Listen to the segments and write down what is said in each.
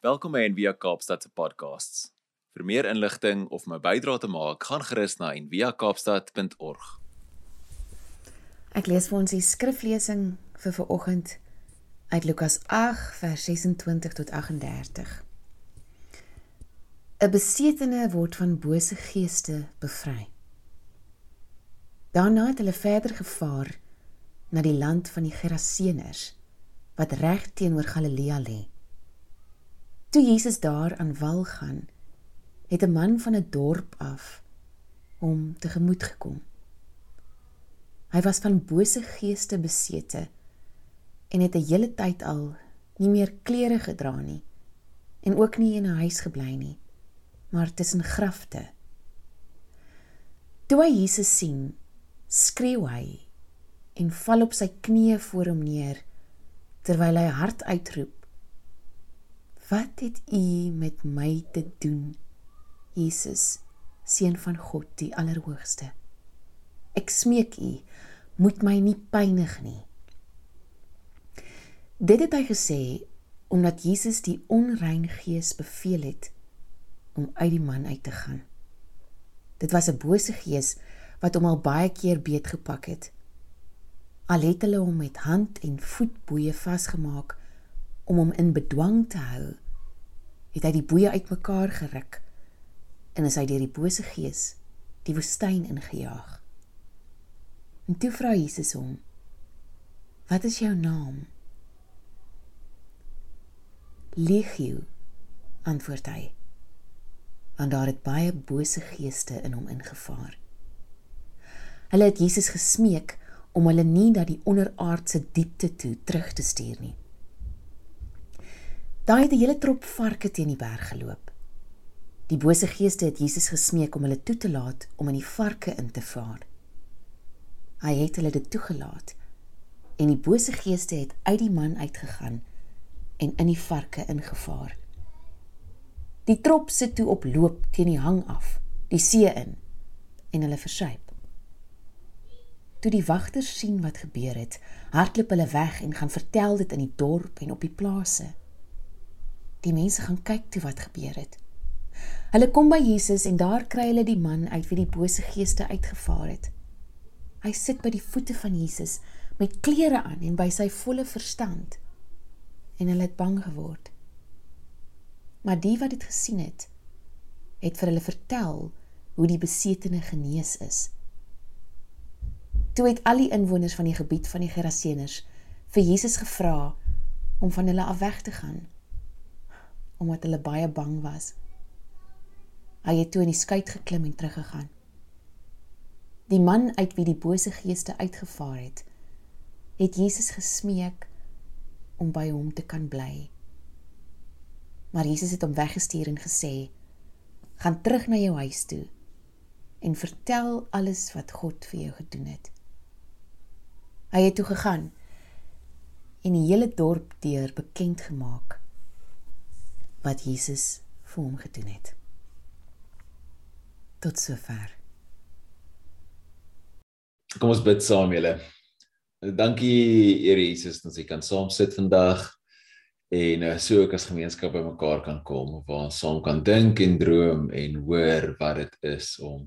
Welkom by Envia Kaapstad se podcasts. Vir meer inligting of om 'n bydrae te maak, gaan gerus na enviakaapstad.org. Ek lees vir ons die skriflesing vir vanoggend uit Lukas 8 vers 26 tot 38. 'n Besetene word van bose geeste bevry. Daarna het hulle verder gevaar na die land van die Geraseners wat reg teenoor Galilea lê. Toe Jesus daar aan wal gaan, het 'n man van 'n dorp af hom tegemoet gekom. Hy was van bose geeste besete en het 'n hele tyd al nie meer klere gedra nie en ook nie in 'n huis gebly nie, maar tussen grafte. Toe hy Jesus sien, skreeu hy en val op sy knieë voor hom neer terwyl hy hard uitroep Wat het U met my te doen? Jesus, seun van God, die Allerhoogste. Ek smeek U, moet my nie pynig nie. Dit het hy gesê omdat Jesus die onrein gees beveel het om uit die man uit te gaan. Dit was 'n bose gees wat hom al baie keer beetgepak het. Al het hulle hom met hand en voetboeye vasgemaak om hom in bedwang te hou, het hy die boeye uitmekaar geruk en is hy deur die bose gees die woestyn ingejaag. En toe vra Jesus hom: "Wat is jou naam?" Legio antwoord hy. Want daar het baie bose geeste in hom ingevaar. Hulle het Jesus gesmeek om hulle nie na die onderaardse diepte toe terug te stuur nie. Daai het 'n hele trop varke teen die berg geloop. Die bose geeste het Jesus gesmeek om hulle toe te laat om in die varke in te vaar. Hy het hulle dit toegelaat en die bose geeste het uit die man uitgegaan en in die varke ingevaar. Die trop sit toe op loop teen die hang af, die see in en hulle versuip. Toe die wagters sien wat gebeur het, hardloop hulle weg en gaan vertel dit in die dorp en op die plase. Die mense gaan kyk toe wat gebeur het. Hulle kom by Jesus en daar kry hulle die man uit wie die bose geeste uitgevaar het. Hy sit by die voete van Jesus met klere aan en by sy volle verstand. En hulle het bang geword. Maar die wat dit gesien het, het vir hulle vertel hoe die besetene genees is. Toe het al die inwoners van die gebied van die Geraseners vir Jesus gevra om van hulle af weg te gaan omdat hulle baie bang was. Hy het toe in die skei geklim en teruggegaan. Die man uit wie die bose geeste uitgevaar het, het Jesus gesmeek om by hom te kan bly. Maar Jesus het hom weggestuur en gesê: "Gaan terug na jou huis toe en vertel alles wat God vir jou gedoen het." Hy het toe gegaan en die hele dorp deur bekend gemaak wat Jesus vir hom gedoen het. Tot sover. Kom ons bid saam julle. Dankie Here Jesus dat ons kan saam sit vandag en eh, so ook as gemeenskap bymekaar kan kom waar ons saam kan dink en droom en hoor wat dit is om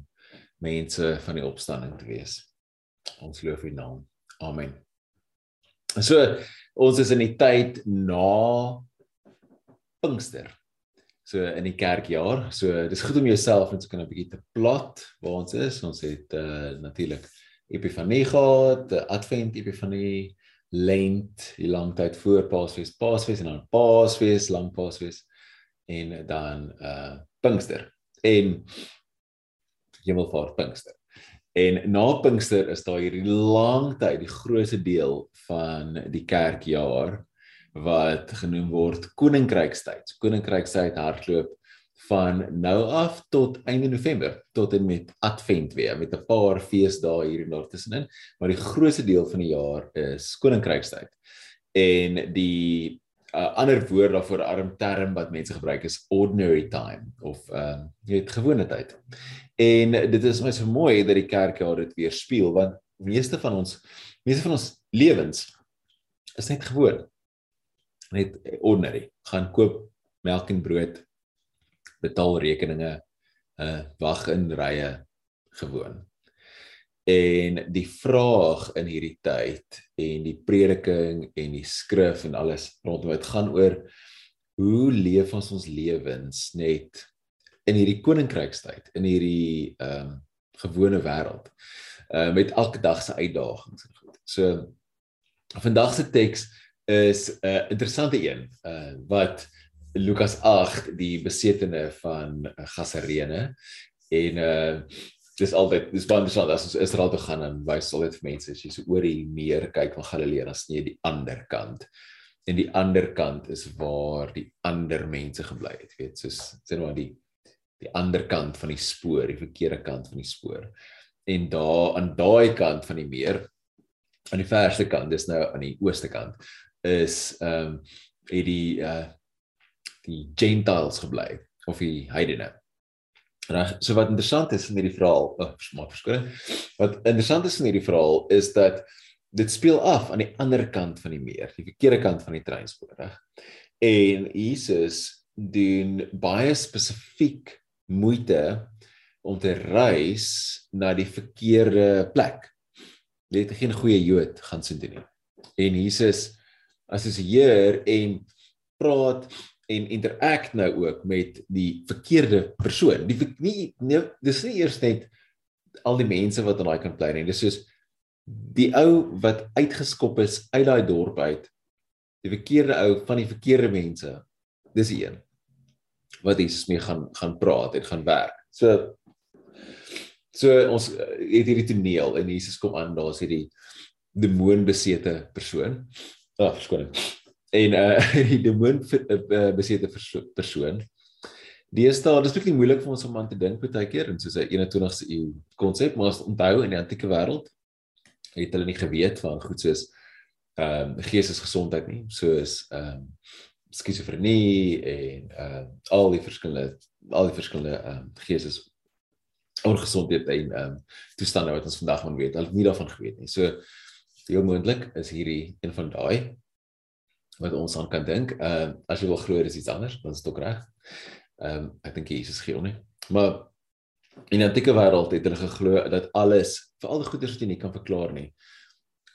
mense van die opstanding te wees. Ons loof U naam. Amen. So ons is in die tyd na Pinkster. So in die kerkjaar. So dis goed om jouself net so kan 'n bietjie te plat waar ons is. Ons het uh natuurlik Epifanie gehad, Advent Epifanie, Lent, die lang tyd voor Paasfees, Paasfees en dan Paasfees, lang Paasfees en dan uh Pinkster. En Hemelvaart Pinkster. En na Pinkster is daar hierdie lang tyd, die grootste deel van die kerkjaar wat genoem word koninkrykstyd. Koninkrykstyd hardloop van nou af tot einde November tot en met Advent weer met 'n paar feesdae hier en daar tussenin, maar die grootste deel van die jaar is koninkrykstyd. En die uh, ander woord daarvoor arm term wat mense gebruik is ordinary time of uh, jy weet gewone tyd. En dit is my so mooi dat die kerk jaar dit weer speel want meeste van ons meeste van ons lewens is net gewoon net ordinary gaan koop melk en brood, betaal rekeninge, uh wag in rye gewoon. En die vraag in hierdie tyd en die prediking en die skrif en alles rondom dit gaan oor hoe leef ons ons lewens net in hierdie koninkrykstyd, in hierdie ehm um, gewone wêreld. Uh met elke dag se uitdagings en goed. So vandag se teks is 'n uh, interessante een uh wat Lukas 8 die besetene van Gasarene en uh dis altyd dis baie interessant as ons Israel toe gaan en wys altyd vir mense as jy so oor die meer kyk van Galilea dan sien jy die ander kant. En die ander kant is waar die ander mense gebly het weet soos sê nou maar die die ander kant van die spoor die verkeerde kant van die spoor. En daar aan daai kant van die meer aan die verste kant dis nou aan die ooste kant is ehm um, het die uh die gentiles gebly of die heidene. Reg, so wat interessant is in hierdie verhaal, oh, maar verskoning. Wat interessant is in hierdie verhaal is dat dit speel af aan die ander kant van die meer, die verkeerde kant van die treinspoor, reg? En Jesus doen baie spesifiek moeite om te reis na die verkeerde plek. Jy het geen goeie Jood gaan sien dit nie. En Jesus assosieer en praat en interact nou ook met die verkeerde persoon. Die nie nie dis nie eers net al die mense wat aan daai kant bly nie. Dis soos die ou wat uitgeskop is uit daai dorp uit. Die verkeerde ou van die verkeerde mense. Dis die een wat Jesus mee gaan gaan praat en gaan werk. So so ons het hierdie toneel en Jesus kom aan, daar's hierdie demoonbesete persoon. Ag, oh, verskoning en uh die demoon uh, besete persoon. Deesdae, dis baie moeilik vir ons om aan te dink baie keer en soos 'n 21ste eeu konsep, maar as onthou in die antieke wêreld het hulle nie geweet van goed soos ehm um, geestesgesondheid nie, soos ehm um, skizofrenie en ehm uh, al die verskillende al die verskillende ehm um, geestes ongesondheid en ehm um, toestande wat ons vandag moet weet. Hulle het nie daarvan geweet nie. So heel moontlik is hierdie een van daai wat ons aan kan dink. Ehm uh, as jy wil glo dis iets anders, dan is dit ook reg. Ehm um, ek dink Jesus gee hom nie. Maar in die antieke wêreld het hulle geglo dat alles, veral die goeie wat jy nie kan verklaar nie,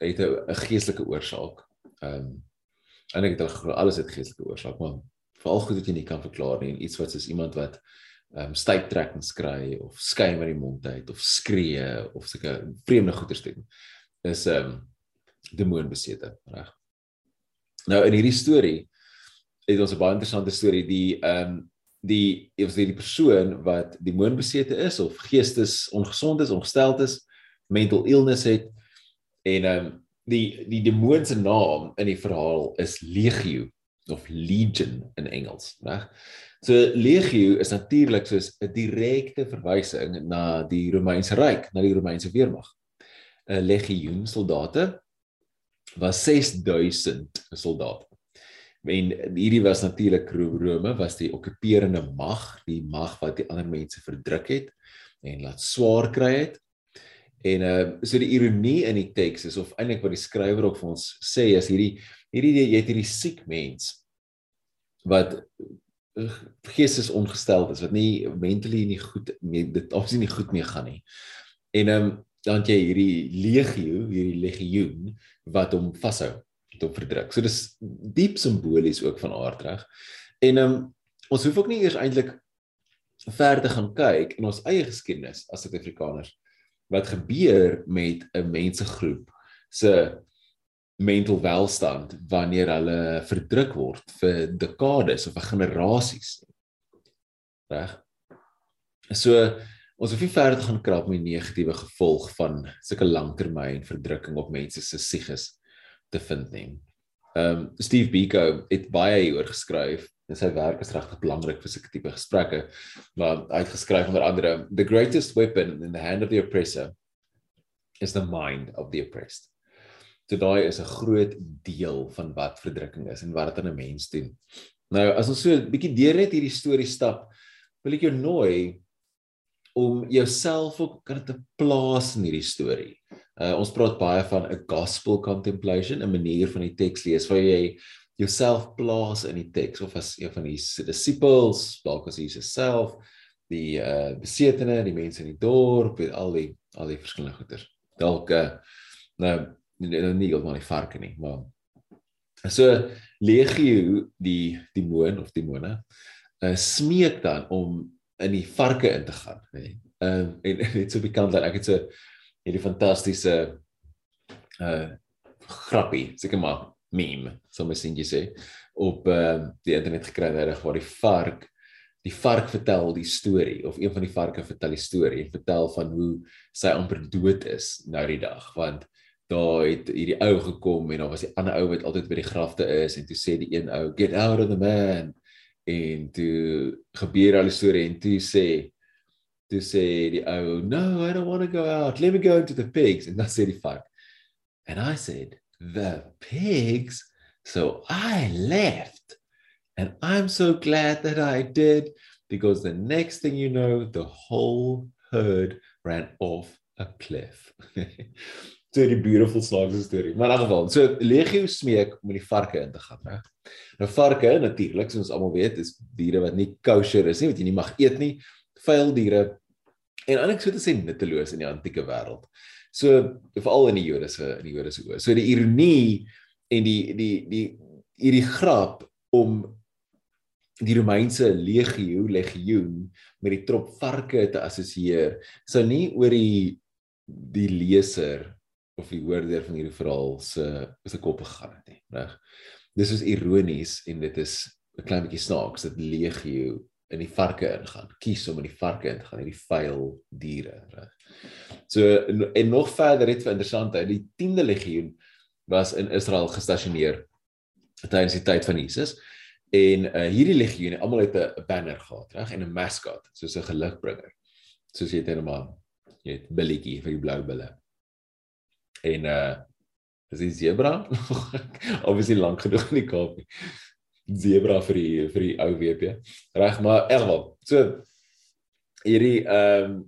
het 'n geestelike oorsaak. Ehm um, en ek het hulle geglo alles het geestelike oorsaak, maar veral goed wat jy nie kan verklaar nie en iets wat soos iemand wat ehm um, stuiptrekkings kry of skuim uit die mond uit of skree of sulke vreemde goeters doen is ehm um, demoonbesete, reg? Nou in hierdie storie het ons 'n baie interessante storie die ehm um, die of die persoon wat demoonbesete is of geestes ongesond is, ongesteld is, mental illness het en ehm um, die die demoon se naam in die verhaal is Legio of Legion in Engels, reg? So Legio is natuurlik soos 'n direkte verwysing na die Romeinse ryk, na die Romeinse weermag. 'n Legioen soldate was 6000 soldate. En hierdie was natuurlik Rome was die okkuperende mag, die mag wat die ander mense verdruk het en laat swaar kry het. En uh so die ironie in die teks is of eintlik wat die skrywer ook vir ons sê is hierdie hierdie jy het hierdie siek mens wat eh, geestes ongestel is wat nie mentally nie goed mee dit of nie goed mee gaan nie. En ehm um, dan jy hierdie legio, hierdie legioen wat hom vashou, wat hom verdruk. So dis diep simbolies ook van aard reg. En um, ons hoef ook nie eers eintlik ver te gaan kyk in ons eie geskiedenis as Suid-Afrikaners wat gebeur met 'n mensegroep se mental welstand wanneer hulle verdruk word vir dekades of vir generasies. Reg? So Ons hoef nie verder te gaan krap met die negatiewe gevolg van sulke langtermyn verdrukking op mense se psiges te vind nie. Ehm um, Steve Biko het baie hieroor geskryf en sy werk is regtig belangrik vir sulke tipe gesprekke. Maar hy het geskryf onder andere the greatest weapon in the hand of the oppressor is the mind of the oppressed. So daai is 'n groot deel van wat verdrukking is en wat dit aan 'n mens doen. Nou as ons so 'n bietjie deur net hierdie storie stap, wil ek jou nooi om jouself ook kan te plaas in hierdie storie. Uh ons praat baie van 'n gospel contemplation, 'n manier van die teks lees waar jy jouself plaas in die teks of as een van die disippels, dalk as Jesus self, die uh besetene, die mense in die dorp, al die al die verskillende goeters. Dalk uh nou nou nie heeltemal die varke nie, maar so legio die demoon of demone uh smeek dan om in die varke in te gaan, nê. Ehm en net so bekend dat ek het so hierdie fantastiese uh grappie, seker maar meme, so my seentjie sê, op ehm uh, die internet gekry reg waar die vark die vark vertel die storie of een van die varke vertel die storie en vertel van hoe sy amper dood is nou die dag want daar het hierdie ou gekom en daar was die ander ou wat altyd by die grafte is en toe sê die een ou get out of the man en toe gebeur al die storie en toe sê toe sê die ou no i don't want to go out let me go into the pigs dan sê die vark and i said the pigs. So I left. And I'm so glad that I did because the next thing you know, the whole herd ran off a cliff. so die beautiful snaakse storie. Maar in elk geval, so legio smeek om in die varke in te gaan, né? Nou varke natuurlik, soos ons almal weet, is diere wat nie kosher is nie, wat jy nie mag eet nie, vuil diere en eintlik so te sê nutteloos in die antieke wêreld. So veral in die Jode se in die Jode se oë. So die ironie en die die die hierdie grap om die Romeinse legio legioen met die trop varke te assosieer sou nie oor die die leser of die hoorder van hierdie verhaal se se kop gegaan het nie, reg? Dis is ironies en dit is 'n klein bietjie snaaks dat legio in die varke ingaan. Kies om in die varke in te gaan, hierdie vuil diere, reg? So en, en nog verder het vir interessantheid, die 10de legioen was in Israel gestasioneer tydens die tyd van Jesus. En uh, hierdie legioen, almal het 'n banner gehad, reg, en 'n mascot, soos 'n gelugbrenger. Soos jy het net maar jy het billetjie vir die blou bulle. En uh is die zebra obviously lank genoeg in die Kaap nie zebra vir die vir die ou WP. Reg, maar elmal. So hierdie ehm um,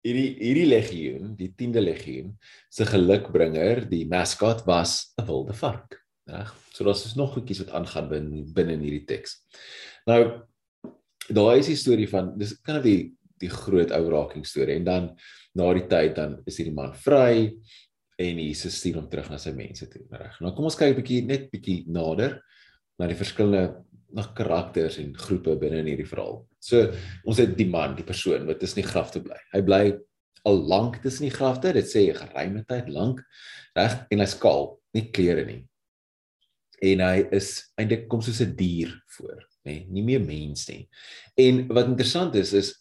hierdie hierdie legioen, die 10de legioen se gelukbringer, die mascot was 'n wilde vark. Reg. So daar's dus nog goedjies wat aangaan binne binne in hierdie teks. Nou daai is die storie van dis kan of die die groot ou raking storie en dan na die tyd dan is hierdie man vry en Jesus stuur hom terug na sy mense toe. Reg. Nou kom ons kyk 'n bietjie net bietjie nader na die verskillende na karakters en groepe binne in hierdie verhaal. So ons het die man, die persoon wat tussen die grafte bly. Hy bly al lank tussen die grafte, dit sê 'n geruime tyd lank, reg en hy's kaal, nie klere nie. En hy is eintlik kom soos 'n dier voor, nê, nie meer mens nie. En wat interessant is is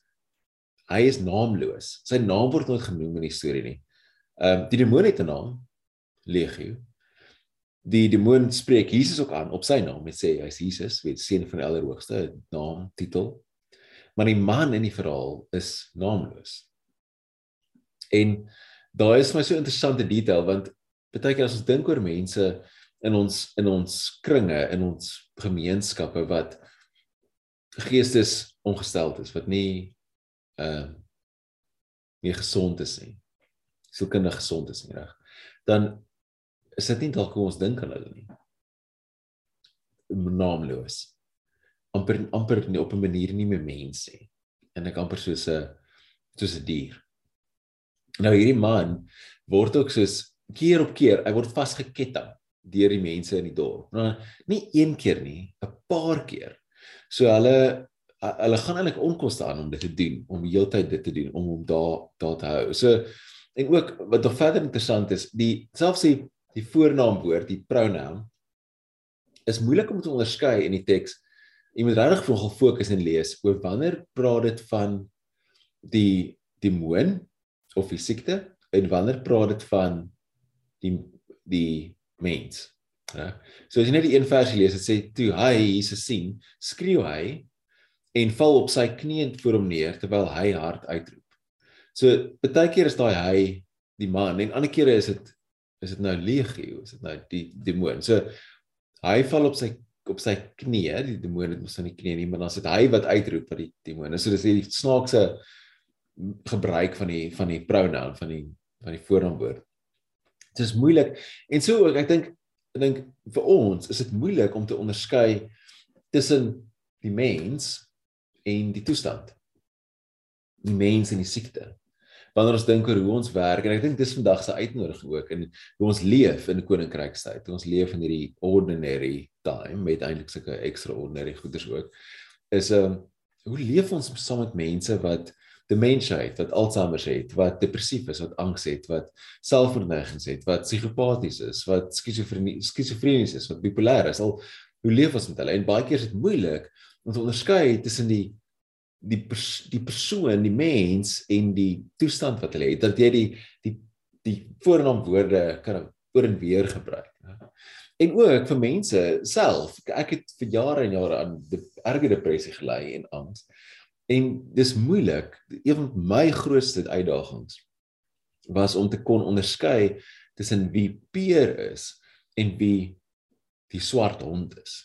hy is naamloos. Sy naam word nooit genoem in die storie nie. Ehm um, die demoon het 'n naam, Legio, die demoon spreek Jesus ook aan op sy naam en sê hy's Jesus, weet seun van die Allerhoogste, naam, titel. Maar die man in die verhaal is naamloos. En daar is my so interessante detail want baie keer as ons dink oor mense in ons in ons kringe, in ons gemeenskappe wat geestes ongesteld is, wat nie uh nie gesond is nie. Sielkundig gesond is nie, reg? Dan is dit nie dalk hoe ons dink aan hulle nie. Naamloos. amper amper nie op 'n manier nie meer mense nie. En ek amper soos 'n soos 'n dier. Nou hierdie man word ook soos keer op keer, hy word vasgeketting deur die mense in die dorp. Nou nie een keer nie, 'n paar keer. So hulle hulle gaan eintlik onkoste aan om dit te doen, om heeltyd dit te doen, om hom daar daar te hou. So en ook wat nog verder interessant is, die selfs die die voornaamwoord, die pronoun is moeilik om te onderskei in die teks. Jy moet regtig vroeg fokus en lees oor wanneer praat dit van die demoon of die siekte en wanneer praat dit van die die mens. Ja. So as jy net die een versie lees, dit sê toe hy Jesus sien, skreeu hy en val op sy knieë voor hom neer terwyl hy hard uitroep. So baie keer is daai hy die man en ander kere is dit is dit nou legio is dit nou die demoon so hy val op sy op sy knieë die demoon het mos aan die knieë nie maar dan sit hy wat uitroep vir die demoon so dis die snaakse gebruik van die van die pronoun van die van die voornaamwoord dit is moeilik en so ek dink ek dink vir ons is dit moeilik om te onderskei tussen die mens en die toestand. Die mens en die siekte. Wanneer ons dink oor hoe ons werk en ek dink dis vandag se uitnodiging ook in hoe ons leef in koninkrykstyd. Ons leef in hierdie ordinary time met eintlik sulke extraordinary goeders ook. Is 'n ehm, hoe leef ons saam met mense wat demensie het, wat Alzheimer het, wat depressief is, wat angs het, wat selfverdedigings het, wat psigopaties is, wat skizofrenies is, wat bipolêr is. Al hoe leef ons met hulle? En baie keer is dit moeilik om te onderskei tussen die die pers, die persoon, die mens en die toestand wat hulle het. Dat jy die die die voornaamwoorde kan oor en weer gebruik. En ook vir mense self. Ek het vir jare en jare aan die erge depressie gely en angs. En dis moeilik. Een van my grootste uitdagings was om te kon onderskei tussen wie peer is en wie die swart hond is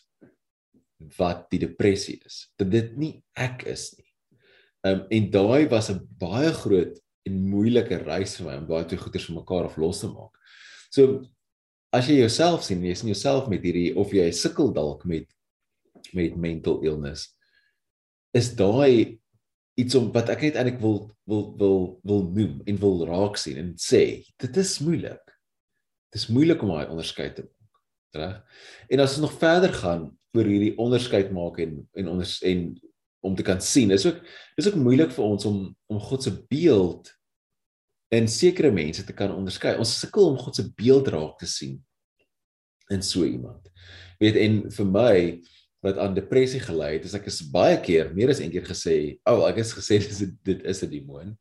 wat die depressie is. Dat dit nie ek is nie. Um en daai was 'n baie groot en moeilike reis vir my om daai twee goeders van mekaar af los te maak. So as jy jouself sien, jy sien jouself met hierdie of jy sukkel dalk met met mental illness is daai iets om wat ek net eintlik wil wil wil wil noem en wil raak sien en sê dit is moeilik. Dit is moeilik om daai onderskeid te maak. Reg? En as ons nog verder gaan oor hierdie onderskeid maak en en onder en om te kan sien, is ook is ook moeilik vir ons om om God se beeld in sekere mense te kan onderskei. Ons sukkel om God se beeld raak te sien in so iemand. Weet en vir my wat aan depressie gelei het, is ek is baie keer, meer as een keer gesê, "Ou, oh, ek het gesê dis dit is 'n demoon."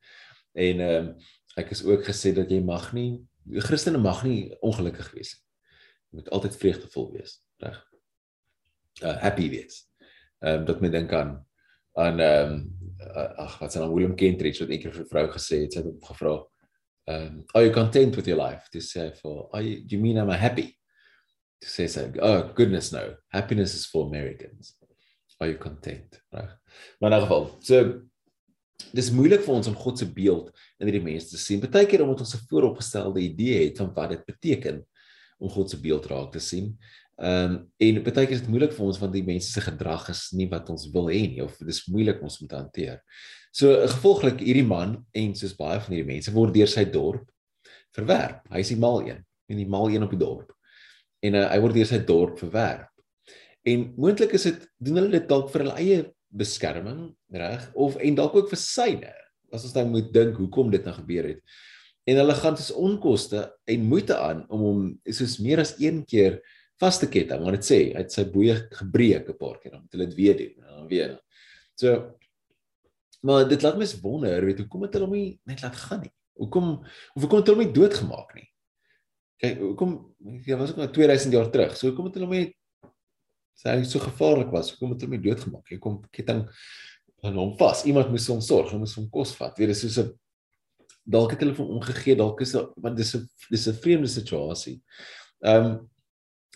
En ehm um, ek is ook gesê dat jy mag nie Christene mag nie ongelukkig wees nie. Jy moet altyd vreugdevol wees, reg? Uh happy wees. Ehm um, dat my dink aan aan ehm um, ag, wat sy naam William Kentridge wat eendag vir 'n vrou gesê het, sy het hom gevra, ehm, um, "Are you content with your life?" Dis sê for, "Are you do you mean I'm happy?" to say so oh goodness no. Happiness is for americans. Are you content? Reg. Maar in 'n geval so dis moeilik vir ons om God se beeld in hierdie mense te sien. Partykeer omdat ons 'n vooropgestelde idee het van wat dit beteken om God se beeld raak te sien Ehm um, en baie keer is dit moeilik vir ons want die mense se gedrag is nie wat ons wil hê nie of dis moeilik ons moet hanteer. So gevolglik hierdie man en soos baie van hierdie mense word deur sy dorp verwerp. Hy is die mal een, en die mal een op die dorp en uh, hy word deur sy dorp verwerp. En moontlik is dit doen hulle dit dalk vir hulle eie beskerming, reg? Of en dalk ook vir syne. As ons dan moet dink hoekom dit nou gebeur het. En hulle gaan dus onkoste en moeite aan om hom soos meer as een keer vas te ketting, want dit sê hy het sy boeye gebreek 'n paar keer, dan moet hulle dit weer doen, dan weer. So maar dit laat my wonder, weet hoekom het hulle hom nie net laat gaan nie? Hoekom of hoekom het hulle hom nie doodgemaak nie? kyk hoekom jy was ook nou 2000 jaar terug. So hoekom het hulle my sê hy so gevaarlik was? Hoekom het hulle my doodgemaak? Hy kom ketting aan hom vas. Iemand moes hom sorg, hom moes hom kos vat. Weer is so 'n dalk het hulle van omgegee, dalk is want dis 'n dis 'n vreemde situasie. Ehm um,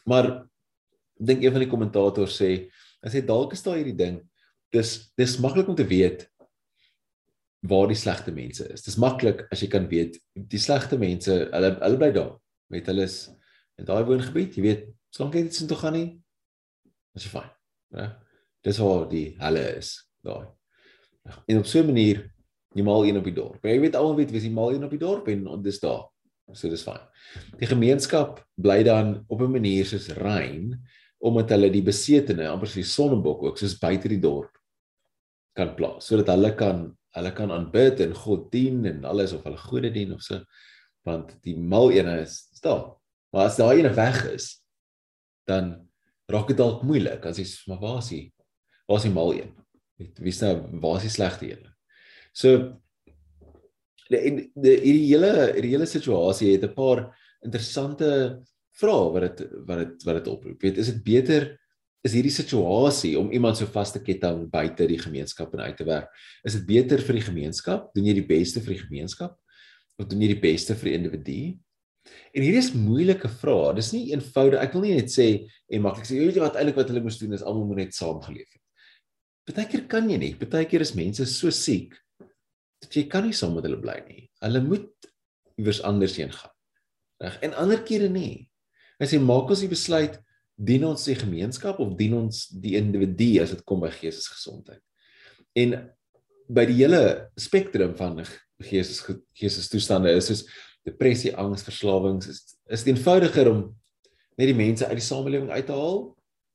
maar dink een van die kommentators sê, hy sê dalk is daar hierdie ding. Dis dis maklik om te weet waar die slegte mense is. Dis maklik as jy kan weet die slegte mense, hulle hulle bly daar met hulle is in daai woongebied, jy weet, solank jy dit sien toe gaan nie, is jy fyn, né? Dis waar die hulle is daai. En op so 'n manier jy maal een op die dorp. Jy weet almal weet wie is die maal een op die dorp en dis daar. So dis fyn. Die gemeenskap bly dan op 'n manier soos rein omdat hulle die besetene amper soos die sonnebok ook soos buite die dorp kan plaas sodat hulle kan hulle kan aanbid en God dien en alles of hulle gode dien of so want die mal ene is staan. Maar as daai ene weg is, dan raak dit dalk moeilik as jy maar waar is hy? Waar is die mal een? Wie is nou waar is die slegte een? So die die hierdie hele hierdie hele situasie het 'n paar interessante vrae wat dit wat dit wat dit oproep. Weet, is dit beter is hierdie situasie om iemand so vas te ketting buite die gemeenskap en uit te werk? Is dit beter vir die gemeenskap? Doen jy die beste vir die gemeenskap? wat doen jy die beste vir die individu? En hierdie is moeilike vrae. Dis nie eenvoudig. Ek wil nie net sê en maklik sê jy weet wat eintlik wat hulle moes doen is almal moet net saamgeleef het. Partykeer kan jy nie. Partykeer is mense so siek jy kan nie saam met hulle bly nie. Hulle moet iewers anders heen gaan. Reg? En ander kere nie. Hy sê maak ons die besluit dien ons die gemeenskap of dien ons die individu as dit kom by geestesgesondheid. En by die hele spektrum van geestes geestestoestande is soos depressie, angs, verslawings is is dit eenvoudiger om net die mense uit die samelewing uit te haal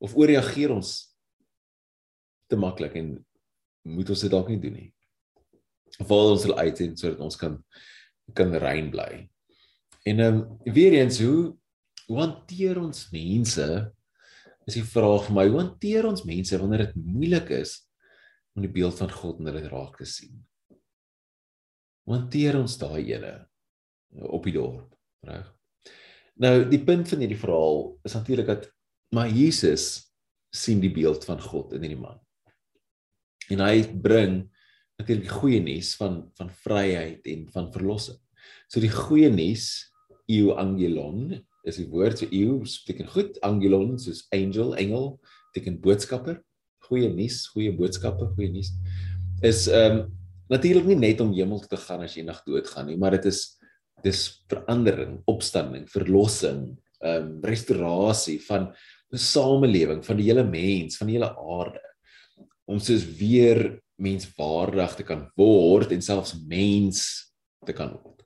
of ooreageer ons te maklik en moet ons dit dalk nie doen nie. Wil ons hulle uitsien sodat ons kan kan rein bly. En ehm um, weer eens hoe hoe hanteer ons mense? Is die vraag vir my, hoe hanteer ons mense wanneer dit moeilik is om die beeld van God in hulle raak te sien? Hoe hanteer ons daai ene op die dorp, reg? Nou, die punt van hierdie verhaal is natuurlik dat maar Jesus sien die beeld van God in hierdie man. En hy bring natuurlik die goeie nuus van van vryheid en van verlossing. So die goeie nuus, euangelon, is die woord so eu beteken goed, angelon soos angel, engel, beteken boodskapper. Goeie nuus, goeie boodskappe, goeie nuus is ehm um, natuurlik nie net om hemel toe te gaan as jy eendag doodgaan nie, maar dit is dis verandering, opstanding, verlossing, ehm um, restaurasie van 'n samelewing, van die hele mens, van die hele aarde om soos weer menswaardig te kan word en selfs mens te kan word.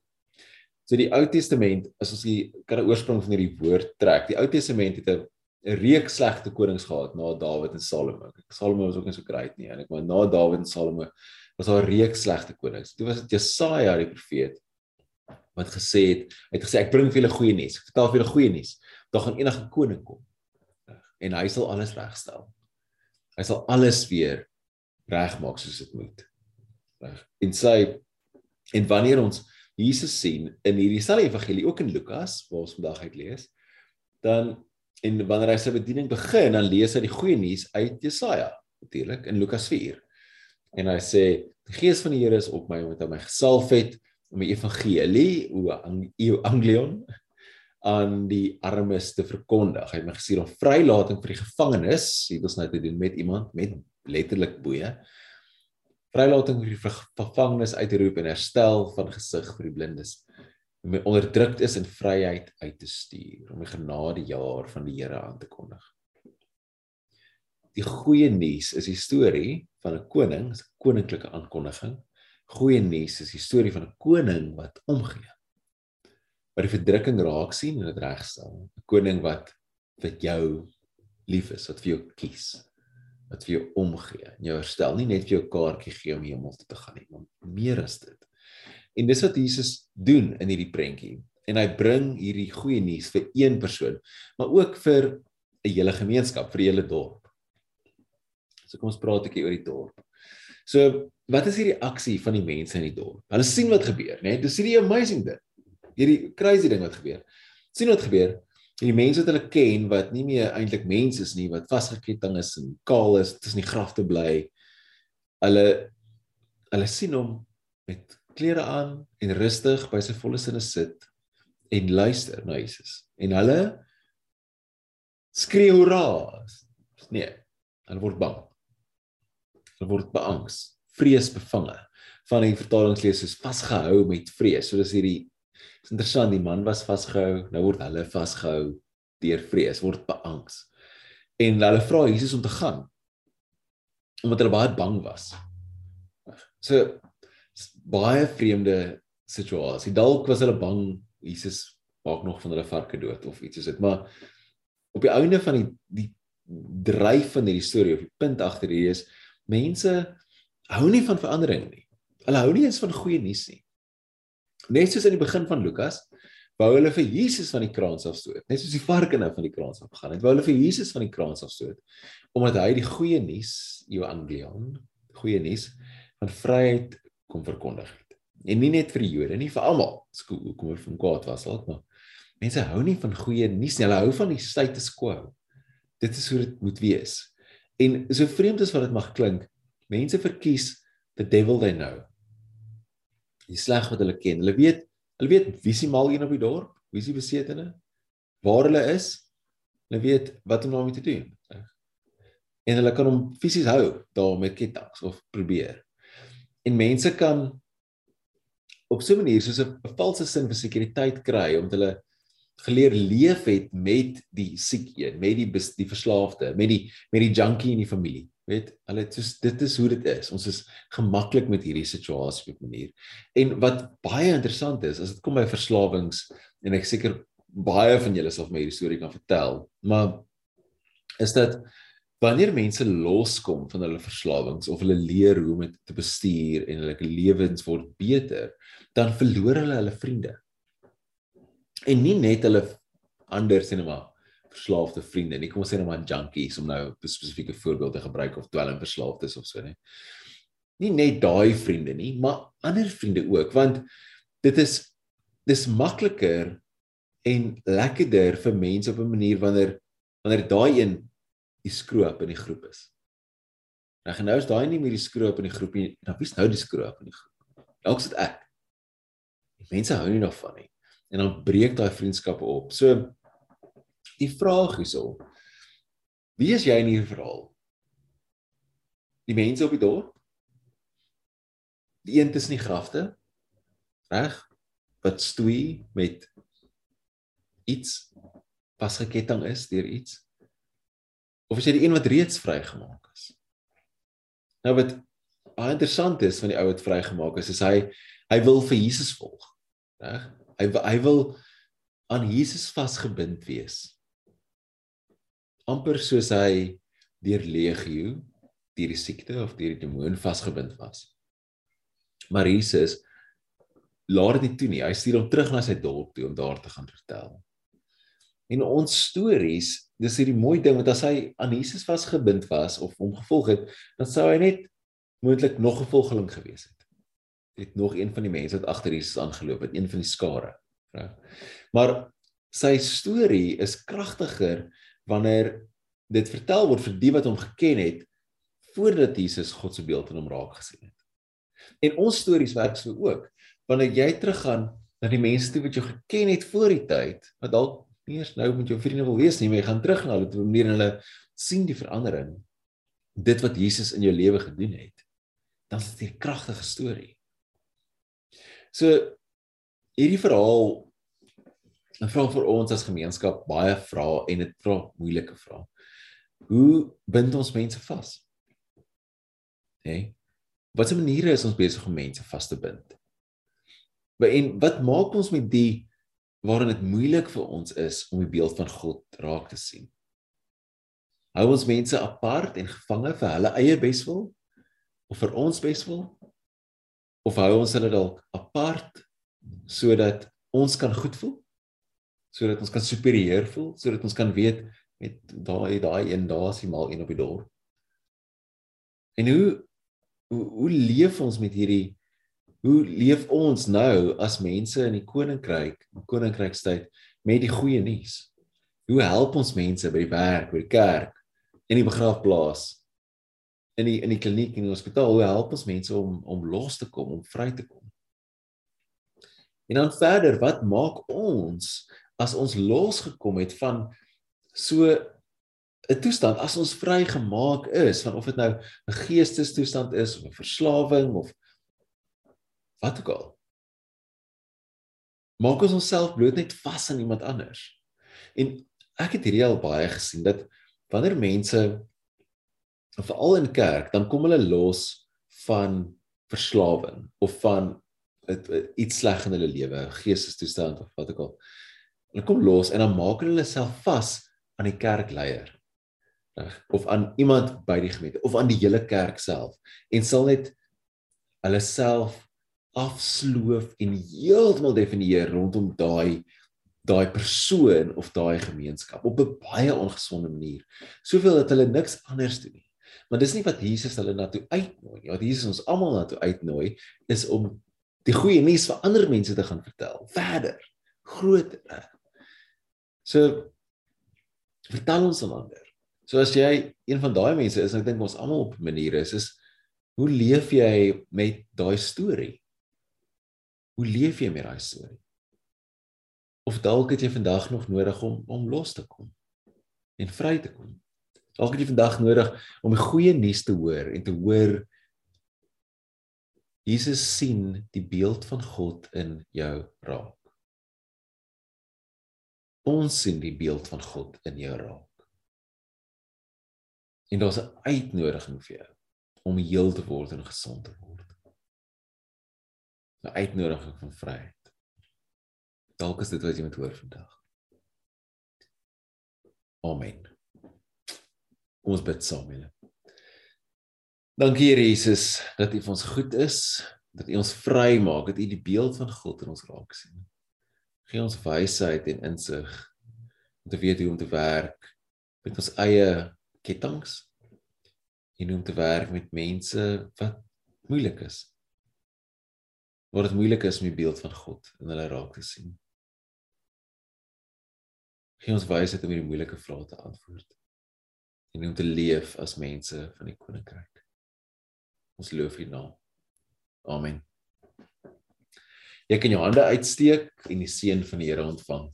So die Ou Testament, as ons die kan 'n oorsprong van hierdie woord trek, die Ou Testament het 'n reeks slegte konings gehad na Dawid en Salomo. Salomo was ook nie so great nie, ek maar na Dawid en Salomo was daar 'n reeks slegte konings. Toe was dit Jesaja die profeet wat gesê het, hy het gesê ek bring vir julle goeie nuus. Ek vertel vir julle goeie nuus. Daar gaan enige koning kom en hy sal alles regstel. Hy sal alles weer regmaak soos dit moet. Reg. En sy en wanneer ons Jesus sien in hierdie selfe evangelie ook in Lukas waar ons vandag uit lees, dan en wanneer hy sy bediening begin, dan lees hy die goeie nuus uit Jesaja natuurlik in Lukas 4. En hy sê die gees van die Here is op my omdat hy my gesalf het om die evangelie o anglion aan die armes te verkondig. Hy het my gestuur om vrylating vir die gevangenes, hier ons nou te doen met iemand met letterlik boeye. Vrylating vir die gevangenes uit te roep en herstel van gesig vir die blindes. Om my onderdruktes in vryheid uit te stuur, om die genade jaar van die Here aan te kondig. Die goeie nuus is die storie van 'n koning, 'n koninklike aankondiging. Goeie nuus is die storie van 'n koning wat omgee wat die verdrukking raak sien en dit regstel. 'n Koning wat vir jou lief is, wat vir jou kies, wat vir jou omgee. En jou herstel nie net vir jou kaartjie gee om hemel toe te gaan nie, maar meer as dit. En dis wat Jesus doen in hierdie prentjie. En hy bring hierdie goeie nuus vir een persoon, maar ook vir 'n hele gemeenskap, vir 'n hele dorp. So kom ons praat 'n bietjie oor die dorp. So, wat is hierdie aksie van die mense in die dorp? Hulle sien wat gebeur, né? Nee? Dis hierdie amazing ding hierdie crazy ding wat gebeur. sien wat gebeur? Die mense wat hulle ken wat nie meer eintlik mense is nie, wat vasgeketting is en kaal is tussen die grafte bly. Hulle hulle sien hom met klere aan en rustig by sy volle sinne sit en luister na Jesus. En hulle skree hoera. Nee, hulle word bang. Hulle word beangs, vreesbevange. Van die vertalings lees soos vasgehou met vrees. So dis hierdie Dis interessant, die man was vasgehou, nou word hulle vasgehou deur vrees, word beangs. En hulle vra Jesus om te gaan. Omdat hulle baie bang was. So baie vreemde situasie. Dalk was hulle bang Jesus maak nog van hulle varke dood of iets soos dit, maar op die einde van die die dryf van hierdie storie of die punt agter hier is mense hou nie van verandering nie. Hulle hou nie eens van goeie nuus nie. Net soos in die begin van Lukas, wou hulle vir Jesus van die kraans afstoot. Net soos die varke nou van die kraans af gegaan het, wou hulle vir Jesus van die kraans afstoot omdat hy die goeie nuus, Evangelion, goeie nuus van vryheid kom verkondig het. En nie net vir die Jode nie, vir almal. Kom oor van kwaad was dalk maar mense hou nie van goeie nuus nie. Hulle hou van die status quo. Dit is hoe dit moet wees. En so vreemd as wat dit mag klink, mense verkies the devil they know die sleg wat hulle ken. Hulle weet, hulle weet wie se mal een op die dorp, wie se besetene, waar hulle is. Hulle weet wat om daarmee te doen. En hulle kan hom fisies hou daar met ketTINGS of probeer. En mense kan op so 'n manier soos 'n valse sin vir sekuriteit kry om hulle geleer leef het met die siek een, met die die verslaafde, met die met die junkie in die familie. Weet, hulle soos dit is hoe dit is. Ons is gemaklik met hierdie situasie op 'n manier. En wat baie interessant is, as dit kom by verslawings en ek seker baie van julle sal my hierdie storie kan vertel, maar is dat wanneer mense loskom van hulle verslawings of hulle leer hoe om dit te bestuur en hulle lewens word beter, dan verloor hulle hulle vriende. En nie net hulle ander sien maar verslaafde vriende nie. Kom ons sê nou maar junkies om nou spesifieke voorbeeld te gebruik of dwelmverslaafdes of so nie. Nie net daai vriende nie, maar ander vriende ook want dit is dis makliker en lekkerder vir mense op 'n manier wanneer wanneer daai een die skroop in die groep is. Reg nou is daai nie meer die skroop in die groep nie. Dan wie's nou die skroop in die groep? Dalk is dit ek. Die mense hou nie daarvan nie. En dan breek daai vriendskappe op. So die vraag hierso. Wie is jy in hierdie verhaal? Die mense op die dorp? Die een tussen die grafte? Reg? Wat stoei met iets vasgeketting is deur iets? of is jy die een wat reeds vrygemaak is? Nou wat baie interessant is van die ou wat vrygemaak is, is hy hy wil vir Jesus volg. Reg? Hy hy wil aan Jesus vasgebind wees. Amper soos hy deur legio, deur die siekte of deur die demoon vasgebind was. Maar Jesus laat dit nie toe nie. Hy stuur hom terug na sy dorp toe om daar te gaan vertel. En ons stories, dis hierdie mooi ding want as hy aan Jesus vasgebind was of hom gevolg het, dan sou hy net moontlik nog 'n volgeling gewees het. Het nog een van die mense wat agter Jesus aangeloop het, een van die skare? Maar sy storie is kragtiger wanneer dit vertel word vir die wat hom geken het voordat Jesus God se beeld in hom raak gesien het. En ons stories werk so ook. Wanneer jy teruggaan na die mense toe wat jou geken het voor die tyd, wat dalk nie eers nou met jou vriende wil wees nie, maar jy gaan terug na hulle toe om meer hulle sien die verandering dit wat Jesus in jou lewe gedoen het. Dan is dit 'n kragtige storie. So hierdie verhaal 'n vraag vir ons as gemeenskap baie vra en dit vra moeilike vrae. Hoe bind ons mense vas? Hè? Hey, Watse maniere is ons besig om mense vas te bind? En wat maak ons met die waarin dit moeilik vir ons is om die beeld van God raak te sien. Hou ons mense apart en gevange vir hulle eie beswil of vir ons beswil? Of hou ons hulle dalk apart sodat ons kan goed voel? Sodat ons kan superieur voel, sodat ons kan weet met daai daai een daar's hy mal een op die dorp. En hoe hoe hoe leef ons met hierdie hoe leef ons nou as mense in die koninkryk, in koninkrykstyd met die goeie nuus? Hoe help ons mense by die werk, by die kerk, in die begrafplaas, in die in die kliniek en die hospitaal? Hoe help ons mense om om los te kom, om vry te kom? En dan verder, wat maak ons as ons losgekom het van so 'n toestand as ons vrygemaak is van of dit nou 'n geestestoestand is of 'n verslawing of wat ook al. Maak ons onsself bloot net vas aan iemand anders. En ek het hierdie al baie gesien dat wanneer mense veral in kerk, dan kom hulle los van verslawing of van het, iets sleg in hulle lewe, geestestoestand of wat ook al. Hulle kom los en dan maak hulle self vas aan die kerkleier of aan iemand by die gemeente of aan die hele kerk self en sal net hulle self afsloof en heeltemal definieer rondom daai daai persoon of daai gemeenskap op 'n baie ongesonde manier. Soveel dat hulle niks anders doen nie. Maar dis nie wat Jesus hulle na toe uitnooi nie. Wat Jesus ons almal na toe uitnooi is om die goeie nuus vir ander mense te gaan vertel. Verder, groter. So vertel ons aan ander. So as jy een van daai mense is, ek dink ons almal op 'n manier is, is hoe leef jy met daai storie? Hoe leef jy met daai storie? Of dalk het jy vandag nog nodig om om los te kom en vry te kom. Dalk het jy vandag nodig om die goeie nuus te hoor en te hoor Jesus sien die beeld van God in jou raak. Ons sien die beeld van God in jou raak. En daar's 'n uitnodiging vir jou om heel te word en gesond te word. 'n Uitnodiging van vryheid. Dalk is dit wat jy moet hoor vandag. Amen. Kom ons bid saam, julle. Dankie Here Jesus dat U vir ons goed is, dat U ons vry maak, dat U die beeld van God in ons raak sien. Gee ons wysheid en insig om te weet hoe om te werk met ons eie kettinge en om te werk met mense wat moeilik is. Waar dit moeilik is om die beeld van God in hulle raak te sien. Gee ons wysheid om hierdie moeilike vrae te antwoord en om te leef as mense van die koninkryk. Ons loof U naam. Amen. Jy kan jou hande uitsteek en die seën van die Here ontvang.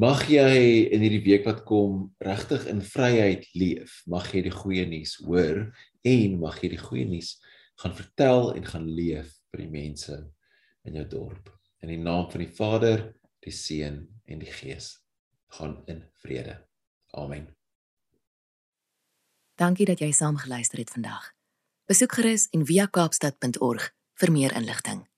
Mag jy in hierdie week wat kom regtig in vryheid leef. Mag jy die goeie nuus hoor en mag jy die goeie nuus gaan vertel en gaan leef vir die mense in jou dorp. In die naam van die Vader, die Seun en die Gees. Gaan in vrede. Amen. Dankie dat jy saam geluister het vandag. Besoek gerus en via kaapstad.org vir meer inligting.